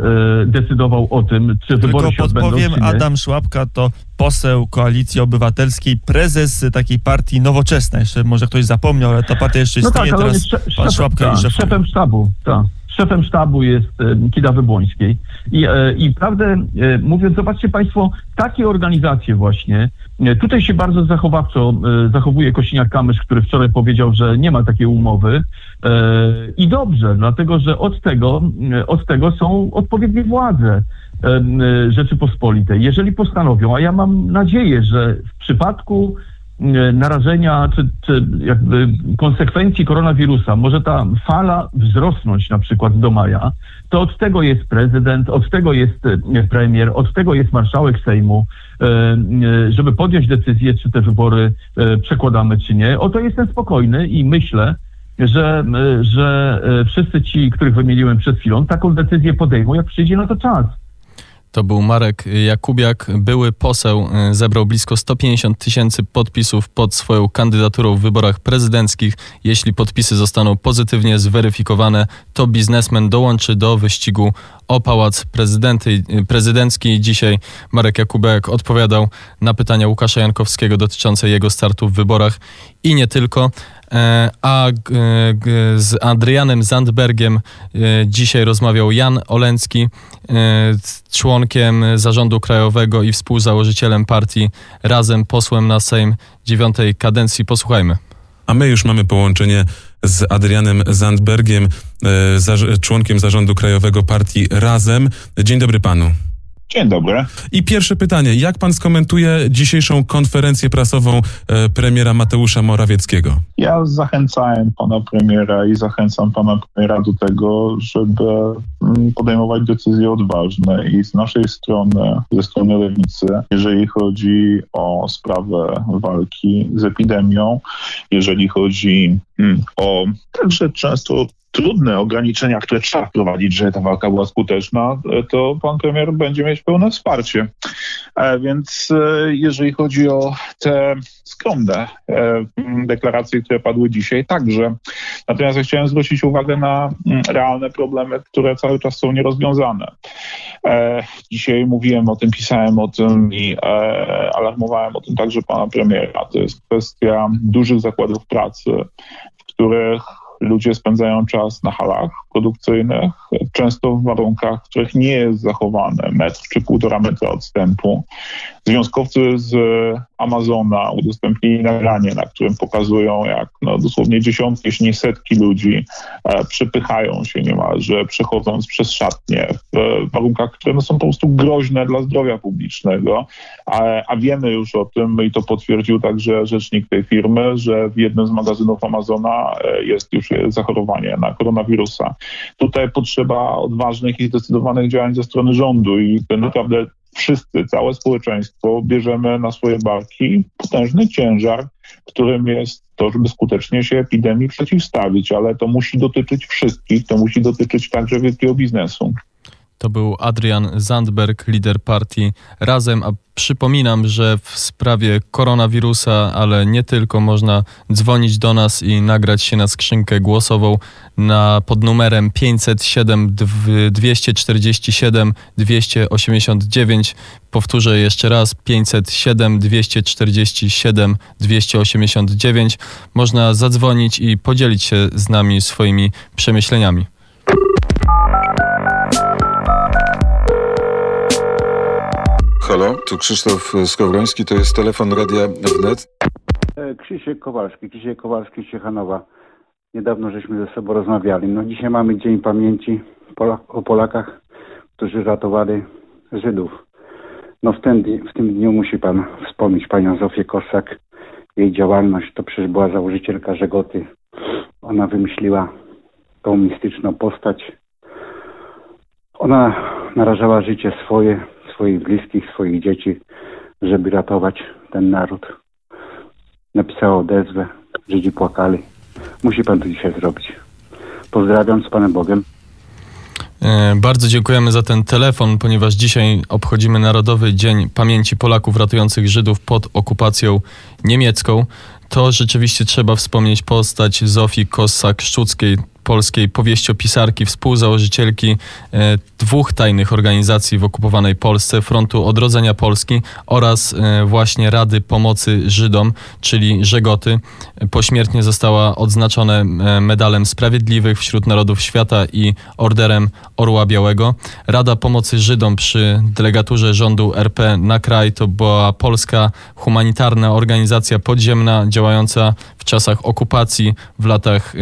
decydował o tym, czy Tylko wybory się podpowiem, odbędą, Adam Szłapka to poseł Koalicji Obywatelskiej, prezes takiej partii Nowoczesna. Jeszcze może ktoś zapomniał, ale ta partia jeszcze no istnieje. tak, Teraz jest pan Szłapka ta, jest szefem. szefem sztabu. Tak. Szefem sztabu jest e, Kida Wybłońskiej. I, e, I prawdę e, mówiąc, zobaczcie Państwo, takie organizacje właśnie, tutaj się bardzo zachowawczo zachowuje Kosiniak-Kamysz, który wczoraj powiedział, że nie ma takiej umowy. I dobrze, dlatego że od tego, od tego są odpowiednie władze. Rzeczypospolitej. Jeżeli postanowią, a ja mam nadzieję, że w przypadku narażenia czy, czy jakby konsekwencji koronawirusa, może ta fala wzrosnąć na przykład do maja, to od tego jest prezydent, od tego jest premier, od tego jest marszałek Sejmu, żeby podjąć decyzję, czy te wybory przekładamy, czy nie. O to jestem spokojny i myślę, że, że wszyscy ci, których wymieniłem przed chwilą, taką decyzję podejmą, jak przyjdzie na to czas. To był Marek Jakubiak, były poseł, y, zebrał blisko 150 tysięcy podpisów pod swoją kandydaturą w wyborach prezydenckich. Jeśli podpisy zostaną pozytywnie zweryfikowane, to biznesmen dołączy do wyścigu o pałac prezydenty, prezydencki. Dzisiaj Marek Jakubiak odpowiadał na pytania Łukasza Jankowskiego dotyczące jego startu w wyborach i nie tylko. E, a z Adrianem Zandbergiem e, dzisiaj rozmawiał Jan Oleński, e, członkiem zarządu krajowego i współzałożycielem partii Razem, posłem na Sejm dziewiątej kadencji. Posłuchajmy. A my już mamy połączenie z Adrianem Zandbergiem, członkiem zarządu krajowego partii Razem. Dzień dobry panu. Dzień dobry. I pierwsze pytanie, jak pan skomentuje dzisiejszą konferencję prasową e, premiera Mateusza Morawieckiego? Ja zachęcałem pana premiera i zachęcam pana premiera do tego, żeby mm, podejmować decyzje odważne i z naszej strony, ze strony lewicy, jeżeli chodzi o sprawę walki z epidemią, jeżeli chodzi mm, o także często trudne ograniczenia, które trzeba wprowadzić, żeby ta walka była skuteczna, e, to pan premier będzie mieć pełne wsparcie. E, Więc e, jeżeli chodzi o te skromne deklaracje, które padły dzisiaj, także. Natomiast ja chciałem zwrócić uwagę na realne problemy, które cały czas są nierozwiązane. Dzisiaj mówiłem o tym, pisałem o tym i alarmowałem o tym także pana premiera. To jest kwestia dużych zakładów pracy, w których ludzie spędzają czas na halach produkcyjnych, często w warunkach, w których nie jest zachowany metr czy półtora metra odstępu. Związkowcy z Amazona udostępnili nagranie, na którym pokazują, jak no, dosłownie dziesiątki, jeśli nie setki ludzi e, przepychają się niemalże, przechodząc przez szatnie w e, warunkach, które no, są po prostu groźne dla zdrowia publicznego. A, a wiemy już o tym i to potwierdził także rzecznik tej firmy, że w jednym z magazynów Amazona e, jest już zachorowanie na koronawirusa. Tutaj potrzeba odważnych i zdecydowanych działań ze strony rządu i naprawdę wszyscy, całe społeczeństwo bierzemy na swoje barki potężny ciężar, którym jest to, żeby skutecznie się epidemii przeciwstawić, ale to musi dotyczyć wszystkich, to musi dotyczyć także wielkiego biznesu. To był Adrian Zandberg, lider partii Razem, a przypominam, że w sprawie koronawirusa, ale nie tylko, można dzwonić do nas i nagrać się na skrzynkę głosową na, pod numerem 507 dw- 247 289. Powtórzę jeszcze raz, 507 247 289. Można zadzwonić i podzielić się z nami swoimi przemyśleniami. Halo, tu Krzysztof Skowroński, to jest telefon Radia Wnet. E, Krzysiek Kowalski, Krzysiek Kowalski Ciechanowa. Niedawno żeśmy ze sobą rozmawiali. No dzisiaj mamy Dzień Pamięci o Polakach, którzy ratowali Żydów. No w tym, w tym dniu musi pan wspomnieć panią Zofię Kossak. Jej działalność to przecież była założycielka Żegoty. Ona wymyśliła tą mistyczną postać. Ona narażała życie swoje, swoich bliskich, swoich dzieci, żeby ratować ten naród napisała odezwę, Żydzi płakali. Musi pan to dzisiaj zrobić. Pozdrawiam z Panem Bogiem. E, Bardzo dziękujemy za ten telefon, ponieważ dzisiaj obchodzimy Narodowy Dzień Pamięci Polaków ratujących Żydów pod okupacją niemiecką. To rzeczywiście trzeba wspomnieć postać Zofii Kossak-Szczuckiej, polskiej powieściopisarki, współzałożycielki e, dwóch tajnych organizacji w okupowanej Polsce, Frontu Odrodzenia Polski oraz e, właśnie Rady Pomocy Żydom, czyli Żegoty. Pośmiertnie została odznaczona e, medalem Sprawiedliwych wśród Narodów Świata i Orderem Orła Białego. Rada Pomocy Żydom przy delegaturze rządu RP na kraj to była polska humanitarna organizacja podziemna działająca w czasach okupacji w latach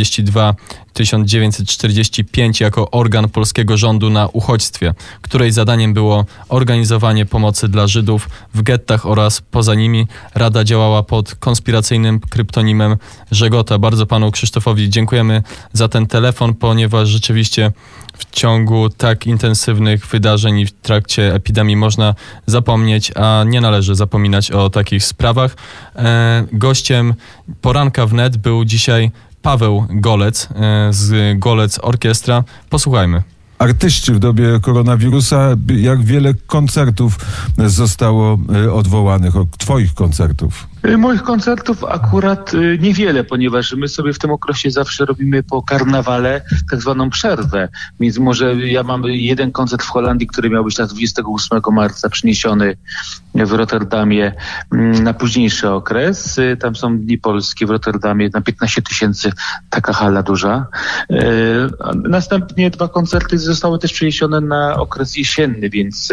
e, 1942-1945 jako organ polskiego rządu na uchodźstwie, której zadaniem było organizowanie pomocy dla Żydów w gettach oraz poza nimi. Rada działała pod konspiracyjnym kryptonimem Żegota. Bardzo panu Krzysztofowi dziękujemy za ten telefon, ponieważ rzeczywiście w ciągu tak intensywnych wydarzeń i w trakcie epidemii można zapomnieć, a nie należy zapominać o takich sprawach. E, gościem poranka wnet był dzisiaj Paweł Golec e, z Golec Orkiestra. Posłuchajmy. artyści w dobie koronawirusa, jak wiele koncertów zostało y, odwołanych, twoich koncertów. Y, Moich koncertów akurat y, niewiele, ponieważ my sobie w tym okresie zawsze robimy po karnawale tak zwaną przerwę. Więc może ja mam jeden koncert w Holandii, który miał być na 28 marca przeniesiony w Rotterdamie mm, na późniejszy okres. Y, Tam są dni polskie w Rotterdamie na 15 tysięcy, taka hala duża. Następnie dwa koncerty zostały też przeniesione na okres jesienny, więc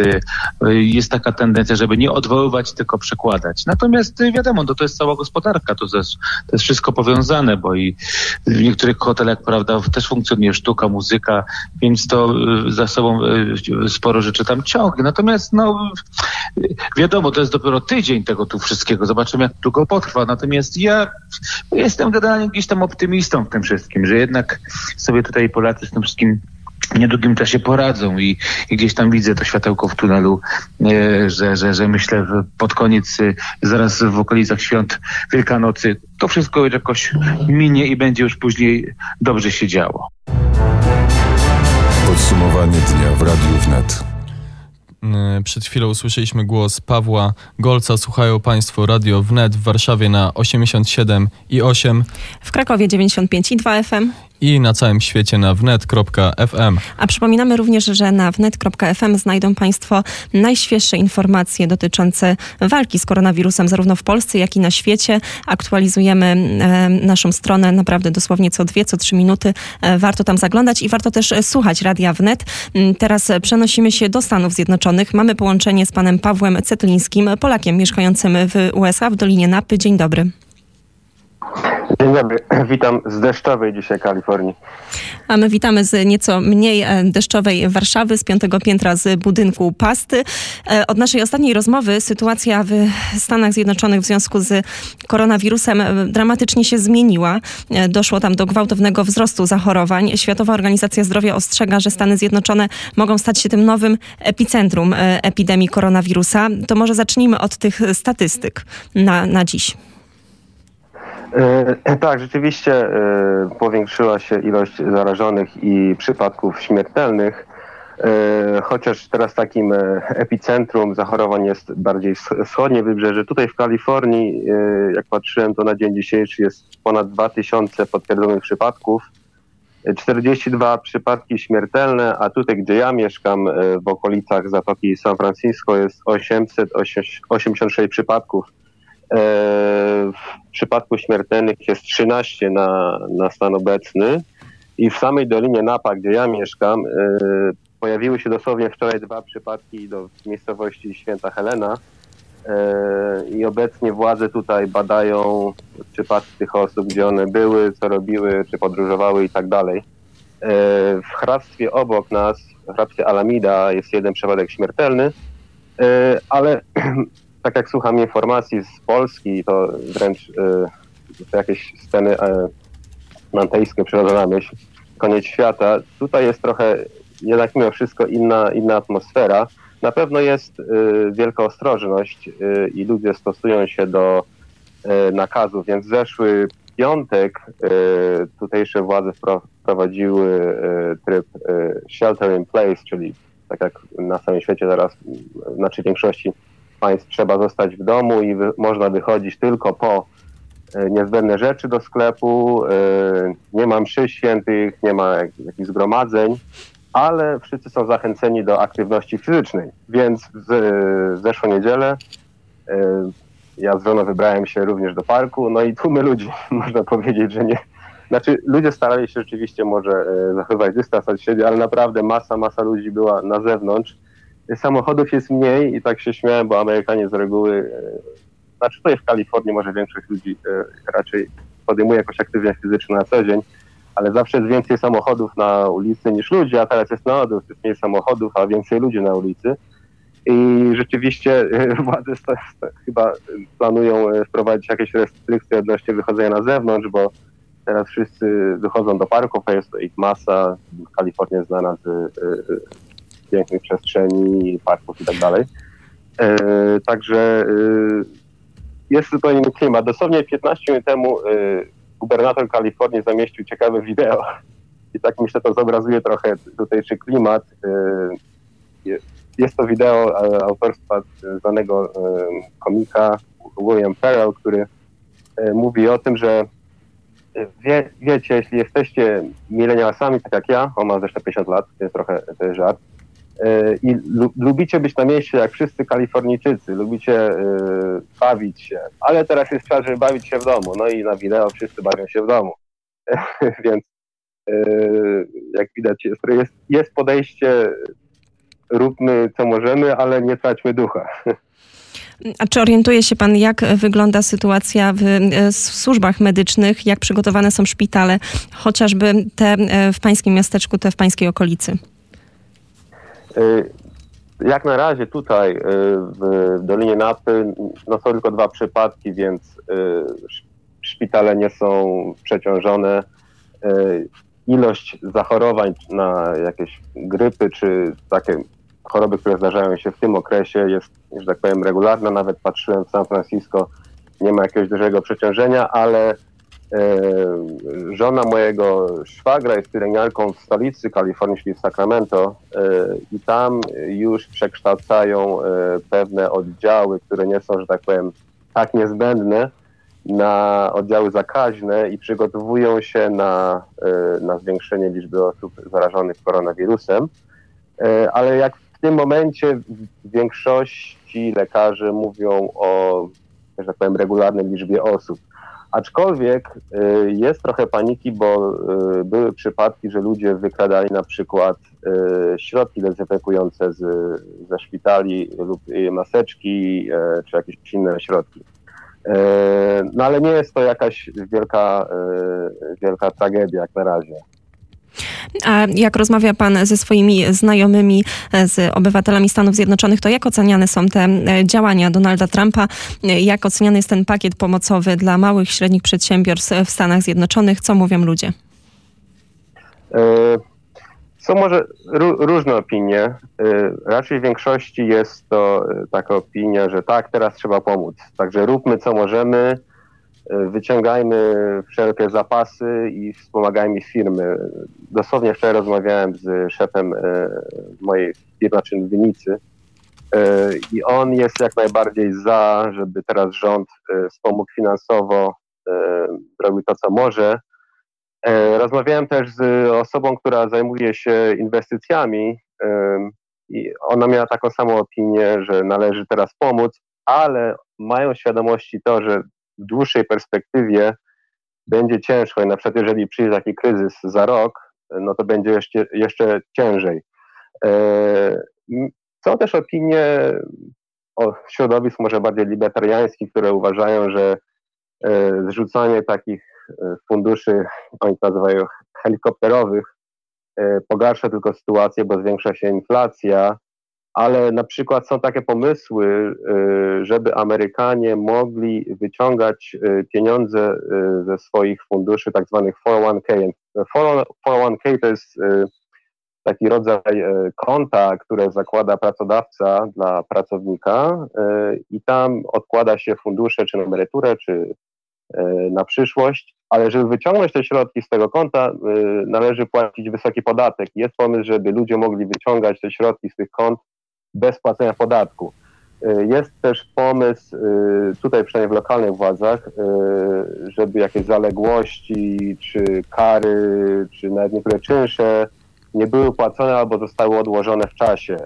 jest taka tendencja, żeby nie odwoływać, tylko przekładać. Natomiast y, wiadomo, to, to jest cała gospodarka, to, jest, to jest wszystko powiązane, bo i w niektórych hotelach, prawda, też funkcjonuje sztuka, muzyka, więc to y, za sobą y, sporo rzeczy tam ciągnie. Natomiast, no, wiadomo, to jest dopiero tydzień tego tu wszystkiego. Zobaczymy, jak długo potrwa. Natomiast ja jestem generalnie gdzieś tam optymistą w tym wszystkim, że jednak sobie tutaj Polacy z tym wszystkim w niedługim czasie poradzą i, i gdzieś tam widzę to światełko w tunelu, e, że, że, że myślę że pod koniec, e, zaraz w okolicach świąt Wielkanocy, to wszystko jakoś minie i będzie już później dobrze się działo. Podsumowanie dnia w Radiu Wnet. Y, Przed chwilą usłyszeliśmy głos Pawła Golca. Słuchają Państwo Radio Wnet w Warszawie na 87 i 8 W Krakowie 95,2 FM. I na całym świecie na wnet.fm. A przypominamy również, że na wnet.fm znajdą Państwo najświeższe informacje dotyczące walki z koronawirusem, zarówno w Polsce, jak i na świecie. Aktualizujemy e, naszą stronę naprawdę dosłownie co dwie, co trzy minuty. E, warto tam zaglądać i warto też słuchać Radia Wnet. Mm, Teraz przenosimy się do Stanów Zjednoczonych. Mamy połączenie z panem Pawłem Cetlińskim, Polakiem mieszkającym w USA, w Dolinie Napy. Dzień dobry. Dzień dobry, witam z deszczowej dzisiaj Kalifornii. A my witamy z nieco mniej e, deszczowej Warszawy, z piątego piętra z budynku Pasty. E, Od naszej ostatniej rozmowy sytuacja w Stanach Zjednoczonych w związku z koronawirusem e, dramatycznie się zmieniła. Doszło tam do gwałtownego wzrostu zachorowań. Światowa Organizacja Zdrowia ostrzega, że Stany Zjednoczone mogą stać się tym nowym epicentrum epidemii koronawirusa. To może zacznijmy od tych statystyk na, na dziś. E, tak, rzeczywiście e, powiększyła się ilość zarażonych i przypadków śmiertelnych, e, chociaż teraz takim e, epicentrum zachorowań jest bardziej wsch- wschodnie wybrzeże. Tutaj w Kalifornii, e, jak patrzyłem, to na dzień dzisiejszy jest ponad 2000 potwierdzonych przypadków. e, 42 przypadki śmiertelne, a tutaj, gdzie ja mieszkam, e, w okolicach Zatoki San Francisco jest 886 przypadków. E, W przypadku śmiertelnych jest 13 na, na stan obecny i w samej Dolinie Napa, gdzie ja mieszkam, e, pojawiły się dosłownie wczoraj dwa przypadki do miejscowości Święta Helena e, i obecnie władze tutaj badają przypadki tych osób, gdzie one były, co robiły, czy podróżowały i tak dalej. W hrabstwie obok nas, w hrabstwie Alameda jest jeden przypadek śmiertelny, ale tak jak słucham informacji z Polski, to wręcz y, to jakieś sceny y, mantejskie przychodzą na myśl. Koniec świata. Tutaj jest trochę jednak mimo wszystko inna, inna atmosfera. Na pewno jest y, wielka ostrożność y, i ludzie stosują się do y, nakazów, więc zeszły piątek y, tutejsze władze wpro- wprowadziły y, tryb shelter in place, czyli tak jak na całym świecie teraz, znaczy w większości państw trzeba zostać w domu i wy, można wychodzić tylko po e, niezbędne rzeczy do sklepu, e, nie ma mszy świętych, nie ma jak, jakichś zgromadzeń, ale wszyscy są zachęceni do aktywności fizycznej. Więc w w zeszłą niedzielę e, ja z żoną wybrałem się również do parku, no i tłumy ludzi, można powiedzieć, że nie. Znaczy, ludzie starali się rzeczywiście może e, zachowywać dystans od siebie, ale naprawdę masa, masa ludzi była na zewnątrz samochodów jest mniej i tak się śmiałem, bo Amerykanie z reguły, e, znaczy tutaj w Kalifornii może większość ludzi e, raczej podejmuje jakąś aktywność fizyczną na co dzień, ale zawsze jest więcej samochodów na ulicy niż ludzi, a teraz jest na odwrót, jest mniej samochodów, a więcej ludzi na ulicy. I rzeczywiście e, władze chyba planują wprowadzić jakieś restrykcje odnośnie wychodzenia na zewnątrz, bo teraz wszyscy wychodzą do parków, a jest ich masa. Kalifornia znana z pięknych przestrzeni, parków i tak dalej. E, Także e, jest zupełnie inny klimat. Dosłownie 15 minut temu e, gubernator Kalifornii zamieścił ciekawe wideo, I tak myślę, to zobrazuje trochę tutejszy klimat. Jest to wideo autorstwa znanego komika William Farrell, który mówi o tym, że wie, wiecie, jeśli jesteście milenialsami, tak jak ja, on ma zresztą 50 lat, to jest trochę to jest żart, i lu, lubicie być na mieście jak wszyscy Kalifornijczycy, lubicie y, bawić się, ale teraz jest czas, żeby bawić się w domu. No i na wideo wszyscy bawią się w domu. Więc y, jak widać, jest, jest, jest podejście, róbmy co możemy, ale nie traćmy ducha. A czy orientuje się pan, jak wygląda sytuacja w, w służbach medycznych, jak przygotowane są szpitale, chociażby te w pańskim miasteczku, te w pańskiej okolicy? Y, jak na razie tutaj y, w Dolinie Napy no są tylko dwa przypadki, więc y, szpitale nie są przeciążone. Ilość zachorowań na jakieś grypy czy takie choroby, które zdarzają się w tym okresie jest, że tak powiem, regularna. Nawet patrzyłem w San Francisco, nie ma jakiegoś dużego przeciążenia, ale żona mojego szwagra jest pielęgniarką w stolicy Kalifornii, czyli w Sacramento e, i tam już przekształcają e, pewne oddziały, które nie są, że tak powiem, tak niezbędne na oddziały zakaźne i przygotowują się na, na zwiększenie liczby osób zarażonych koronawirusem. Ale jak w tym momencie większości lekarzy mówią o, że tak powiem, regularnej liczbie osób. Aczkolwiek y, jest trochę paniki, bo y, były przypadki, że ludzie wykradali na przykład y, środki dezynfekujące z, ze szpitali lub maseczki czy jakieś inne środki. No ale nie jest to jakaś wielka, wielka tragedia jak na razie. A jak rozmawia Pan ze swoimi znajomymi, e, z obywatelami Stanów Zjednoczonych, to jak oceniane są te e, działania Donalda Trumpa? E, jak oceniany jest ten pakiet pomocowy dla małych, średnich przedsiębiorstw w Stanach Zjednoczonych? Co mówią ludzie? Są może różne opinie. Raczej w większości jest to taka opinia, że tak, teraz trzeba pomóc. Także róbmy co możemy, wyciągajmy wszelkie zapasy i wspomagajmy firmy. Dosłownie wczoraj rozmawiałem z szefem e, mojej firmy, czyli Winicy e, i on jest jak najbardziej za, żeby teraz rząd e, wspomógł finansowo, robił to, co może. Rozmawiałem też z osobą, która zajmuje się inwestycjami i ona miała taką samą opinię, że należy teraz pomóc, ale mają świadomości to, że w dłuższej perspektywie będzie ciężko i na przykład jeżeli przyjdzie taki kryzys za rok, no to będzie jeszcze, jeszcze ciężej. E, są też opinie o środowisk może bardziej libertariańskich, które uważają, że e, zrzucanie takich e, funduszy, oni to nazywają helikopterowych, pogarsza tylko sytuację, bo zwiększa się inflacja, ale na przykład są takie pomysły, y, żeby Amerykanie mogli wyciągać y, pieniądze y, ze swoich funduszy, tak zwanych 401k. 401k to jest taki rodzaj konta, które zakłada pracodawca dla pracownika i tam odkłada się fundusze czy na emeryturę, czy na przyszłość, ale żeby wyciągnąć te środki z tego konta, należy płacić wysoki podatek. Jest pomysł, żeby ludzie mogli wyciągać te środki z tych kont bez płacenia podatku. Y, jest też pomysł y, tutaj przynajmniej w lokalnych władzach, y, żeby jakieś zaległości, czy kary, czy nawet niektóre czynsze nie były płacone albo zostały odłożone w czasie.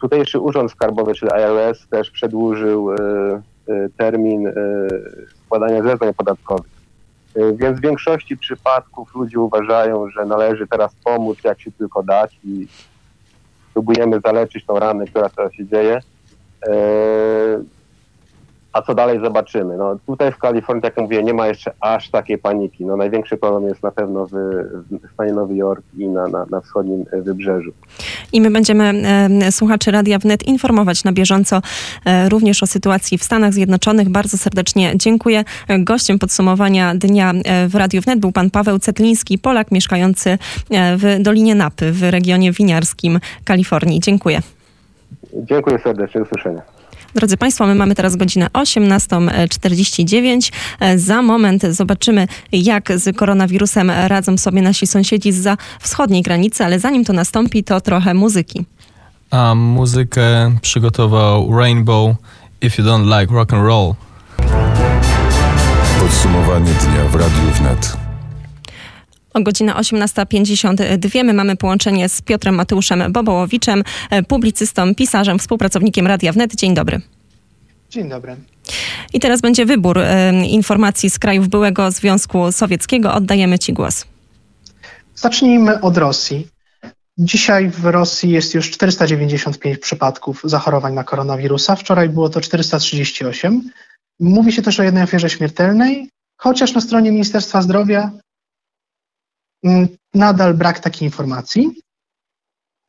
Tutejszy Urząd Skarbowy, czyli IRS, też przedłużył termin składania zeznań podatkowych. Więc w większości przypadków ludzie uważają, że należy teraz pomóc, jak się tylko dać i próbujemy zaleczyć tą ranę, która teraz się dzieje. E, a co dalej zobaczymy. No, tutaj w Kalifornii, tak jak mówię, nie ma jeszcze aż takiej paniki. No, największy problem jest na pewno w, w stanie Nowy Jork i na, na, na wschodnim wybrzeżu. I my będziemy e, słuchaczy Radia Wnet informować na bieżąco e, również o sytuacji w Stanach Zjednoczonych. Bardzo serdecznie dziękuję. Gościem podsumowania dnia e, w Radiu Wnet był pan Paweł Cetliński, Polak mieszkający e, w Dolinie Napy w regionie winiarskim Kalifornii. Dziękuję. Dziękuję serdecznie. Do usłyszenia. Drodzy Państwo, my mamy teraz godzinę 18.49. E, Za moment zobaczymy, jak z koronawirusem radzą sobie nasi sąsiedzi za wschodniej granicy, ale zanim to nastąpi, to trochę muzyki. A muzykę przygotował Rainbow If You Don't Like Rock and Roll. Podsumowanie dnia w Radiu Wnet. Godzina 18.52 my mamy połączenie z Piotrem Mateuszem Bobołowiczem, e, publicystą, pisarzem, współpracownikiem Radia Wnet. Dzień dobry. Dzień dobry. I teraz będzie wybór e, informacji z krajów byłego Związku Sowieckiego. Oddajemy Ci głos. Zacznijmy od Rosji. Dzisiaj w Rosji jest już 495 przypadków zachorowań na koronawirusa. Wczoraj było to 438. Mówi się też o jednej ofierze śmiertelnej, chociaż na stronie Ministerstwa Zdrowia nadal brak takiej informacji.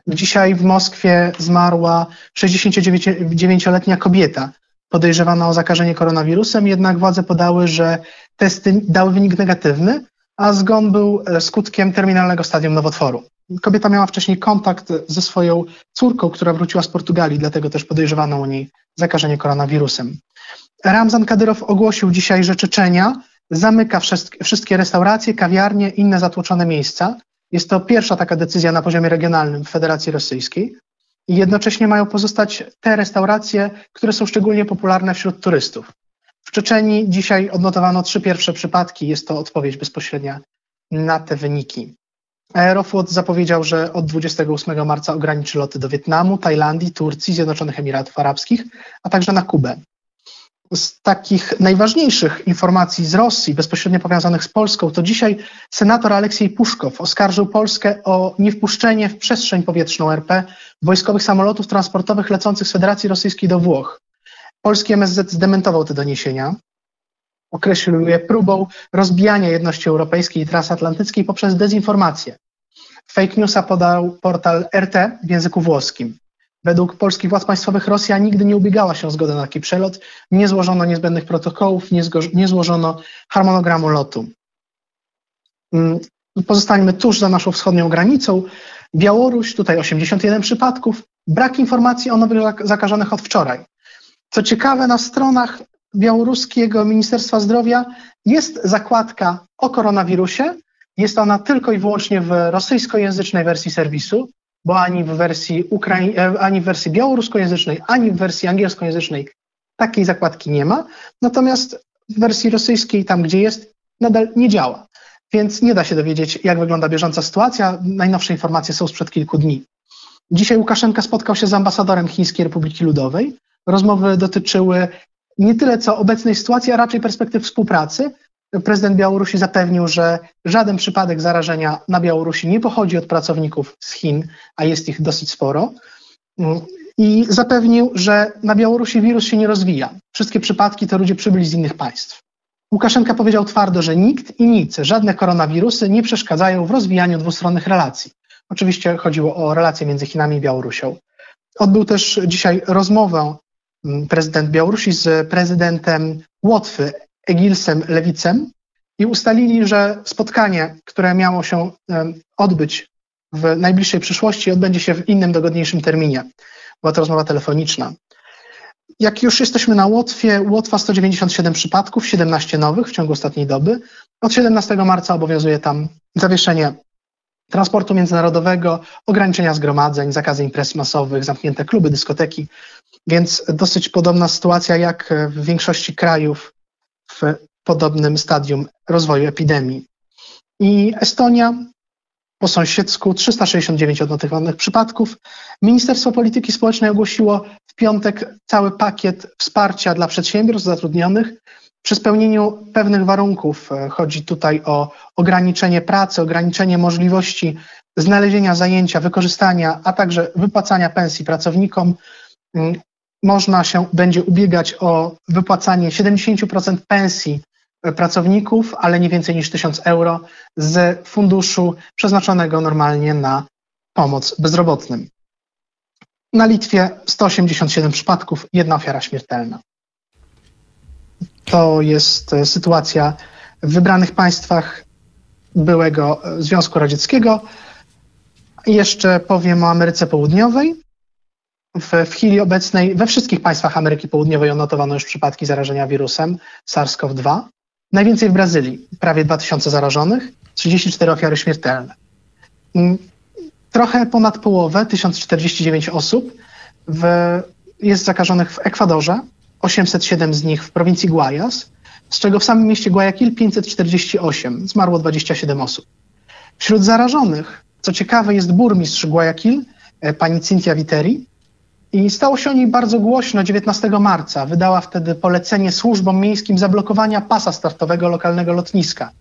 Dzisiaj w Moskwie zmarła 69-letnia kobieta podejrzewana o zakażenie koronawirusem, jednak władze podały, że testy dały wynik negatywny, a zgon był e, skutkiem terminalnego stadium nowotworu. Kobieta miała wcześniej kontakt ze swoją córką, która wróciła z Portugalii, dlatego też podejrzewano o niej zakażenie koronawirusem. Ramzan Kadyrow ogłosił dzisiaj, że Czeczenia zamyka wszystkie restauracje, kawiarnie, inne zatłoczone miejsca. Jest to pierwsza taka decyzja na poziomie regionalnym w Federacji Rosyjskiej. I jednocześnie mają pozostać te restauracje, które są szczególnie popularne wśród turystów. W Czeczenii dzisiaj odnotowano trzy pierwsze przypadki. Jest to odpowiedź bezpośrednia na te wyniki. Aeroflot zapowiedział, że od 28 marca ograniczy loty do Wietnamu, Tajlandii, Turcji, Zjednoczonych Emiratów Arabskich, a także na Kubę. Z takich najważniejszych informacji z Rosji, bezpośrednio powiązanych z Polską, to dzisiaj senator Aleksiej Puszkow oskarżył Polskę o niewpuszczenie w przestrzeń powietrzną RP wojskowych samolotów transportowych lecących z Federacji Rosyjskiej do Włoch. Polski MSZ zdementował te doniesienia. Określił je próbą rozbijania jedności europejskiej i transatlantyckiej poprzez dezinformację. Fake newsa podał portal RT w języku włoskim. Według polskich władz państwowych Rosja nigdy nie ubiegała się o zgodę na taki przelot, nie złożono niezbędnych protokołów, nie, nie złożono harmonogramu lotu. Mm, pozostańmy tuż za naszą wschodnią granicą. Białoruś, tutaj 81 przypadków, brak informacji o nowych zakażonych od wczoraj. Co ciekawe, na stronach białoruskiego Ministerstwa Zdrowia jest zakładka o koronawirusie. Jest ona tylko i wyłącznie w rosyjskojęzycznej wersji serwisu, bo ani w wersji, Ukrai- e, ani w wersji białoruskojęzycznej, ani w wersji angielskojęzycznej takiej zakładki nie ma. Natomiast w wersji rosyjskiej, tam gdzie jest, nadal nie działa. Więc nie da się dowiedzieć, jak wygląda bieżąca sytuacja. Najnowsze informacje są sprzed kilku dni. Dzisiaj Łukaszenka spotkał się z ambasadorem Chińskiej Republiki Ludowej. Rozmowy dotyczyły nie tyle co obecnej sytuacji, a raczej perspektyw współpracy. Prezydent Białorusi zapewnił, że żaden przypadek zarażenia na Białorusi nie pochodzi od pracowników z Chin, a jest ich dosyć sporo. I zapewnił, że na Białorusi wirus się nie rozwija. Wszystkie przypadki to ludzie przybyli z innych państw. Łukaszenka powiedział twardo, że nikt i nic, żadne koronawirusy nie przeszkadzają w rozwijaniu dwustronnych relacji. Oczywiście chodziło o relacje między Chinami i Białorusią. Odbył też dzisiaj rozmowę mm, prezydent Białorusi z prezydentem Łotwy, Egilsem Lewicem i ustalili, że spotkanie, które miało się odbyć w najbliższej przyszłości, odbędzie się w innym, dogodniejszym terminie. Była to rozmowa telefoniczna. Jak już jesteśmy na Łotwie, Łotwa 197 przypadków, 17 nowych w ciągu ostatniej doby. Od 17 marca obowiązuje tam zawieszenie transportu międzynarodowego, ograniczenia zgromadzeń, zakazy imprez masowych, zamknięte kluby, dyskoteki, więc dosyć podobna sytuacja jak w większości krajów w podobnym stadium rozwoju epidemii. I Estonia po sąsiedzku 369 odnotowanych przypadków. Ministerstwo Polityki Społecznej ogłosiło w piątek cały pakiet wsparcia dla przedsiębiorstw zatrudnionych przy spełnieniu pewnych warunków. Chodzi tutaj o ograniczenie pracy, ograniczenie możliwości znalezienia zajęcia, wykorzystania, a także wypłacania pensji pracownikom. Można się będzie ubiegać o wypłacanie 70% pensji pracowników, ale nie więcej niż 1000 euro z funduszu przeznaczonego normalnie na pomoc bezrobotnym. Na Litwie 187 przypadków, jedna ofiara śmiertelna. To jest e, sytuacja w wybranych państwach byłego e, Związku Radzieckiego. Jeszcze powiem o Ameryce Południowej. W, w chwili obecnej we wszystkich państwach Ameryki Południowej odnotowano już przypadki zarażenia wirusem SARS-CoV-2. Najwięcej w Brazylii, prawie 2000 zarażonych, 34 ofiary śmiertelne. Mm, Trochę ponad połowę, 1049 osób, w, jest zakażonych w Ekwadorze, 807 z nich w prowincji Guayas, z czego w samym mieście Guayaquil 548, zmarło 27 osób. Wśród zarażonych, co ciekawe, jest burmistrz Guayaquil, e, pani Cynthia Viteri, i stało się o niej bardzo głośno 19 marca. Wydała wtedy polecenie służbom miejskim zablokowania pasa startowego lokalnego lotniska.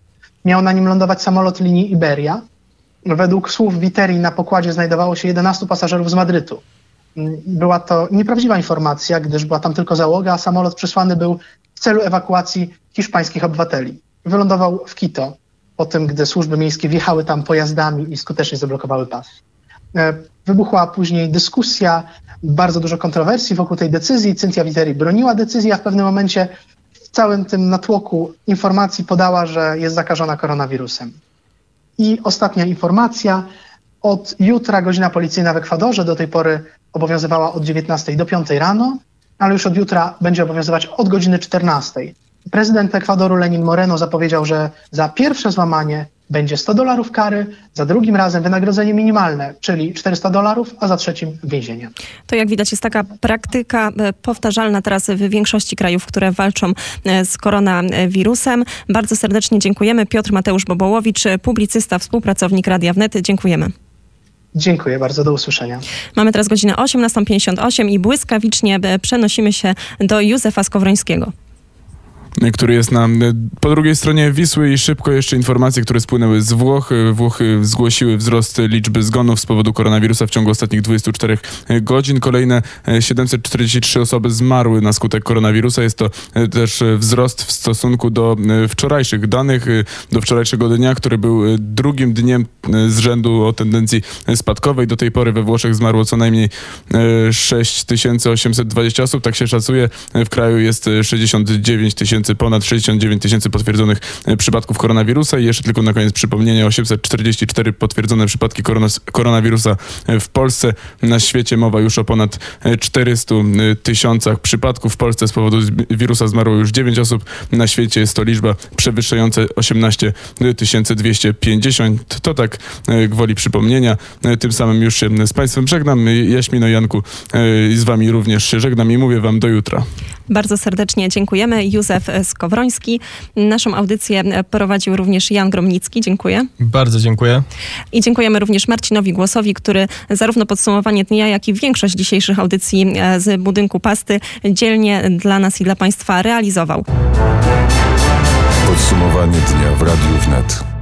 Miał na nim lądować samolot linii Iberia. Według słów Viteri na pokładzie znajdowało się 11 pasażerów z Madrytu. Była to nieprawdziwa informacja, gdyż była tam tylko załoga, a samolot przesłany był w celu ewakuacji hiszpańskich obywateli. Wylądował w Quito, po tym, gdy służby miejskie wjechały tam pojazdami i skutecznie zablokowały pas. E, Wybuchła później dyskusja, bardzo dużo kontrowersji wokół tej decyzji. Cynthia Viteri broniła decyzji, a w pewnym momencie w całym tym natłoku informacji podała, że jest zakażona koronawirusem. I ostatnia informacja. Od jutra godzina policyjna w Ekwadorze do tej pory obowiązywała od 19 do 5 rano, ale już od jutra będzie obowiązywać od godziny 14. Prezydent Ekwadoru Lenin Moreno zapowiedział, że za pierwsze złamanie będzie 100 dolarów kary, za drugim razem wynagrodzenie minimalne, czyli 400 dolarów, a za trzecim więzienie. To jak widać jest taka praktyka e, powtarzalna teraz w większości krajów, które walczą e, z koronawirusem. Bardzo serdecznie dziękujemy. Piotr Mateusz Bobołowicz, publicysta, współpracownik Radia Wnet. Dziękujemy. Dziękuję bardzo, do usłyszenia. Mamy teraz godzinę 18.58 i błyskawicznie e, przenosimy się do Józefa Skowrońskiego który jest na po drugiej stronie Wisły i szybko jeszcze informacje, które spłynęły z Włoch. Włochy zgłosiły wzrost liczby zgonów z powodu koronawirusa w ciągu ostatnich 24 godzin. Kolejne 743 osoby zmarły na skutek koronawirusa. Jest to też wzrost w stosunku do wczorajszych danych, do wczorajszego dnia, który był drugim dniem z rzędu o tendencji spadkowej. Do tej pory we Włoszech zmarło co najmniej 6820 osób, tak się szacuje. W kraju jest 69 tysięcy tysięcy, ponad 69 tysięcy potwierdzonych e, przypadków koronawirusa i jeszcze tylko na koniec przypomnienie 844 potwierdzone przypadki koronawirusa e, w Polsce. Na świecie mowa już o ponad 400 e, tysiącach przypadków. W Polsce z powodu wirusa zmarło już 9 osób. Na świecie jest to liczba przewyższająca 18 250. To tak gwoli przypomnienia. Tym samym już się z Państwem żegnam. Jaśmino Janku z Wami również się żegnam i mówię Wam do jutra. Bardzo serdecznie dziękujemy. Józef Skowroński. Naszą audycję prowadził również Jan Gromnicki. Dziękuję. Bardzo dziękuję. I dziękujemy również Marcinowi Głosowi, który zarówno podsumowanie dnia, jak i większość dzisiejszych audycji e, z budynku Pasty dzielnie dla nas i dla Państwa realizował. Podsumowanie dnia w Radiu Wnet.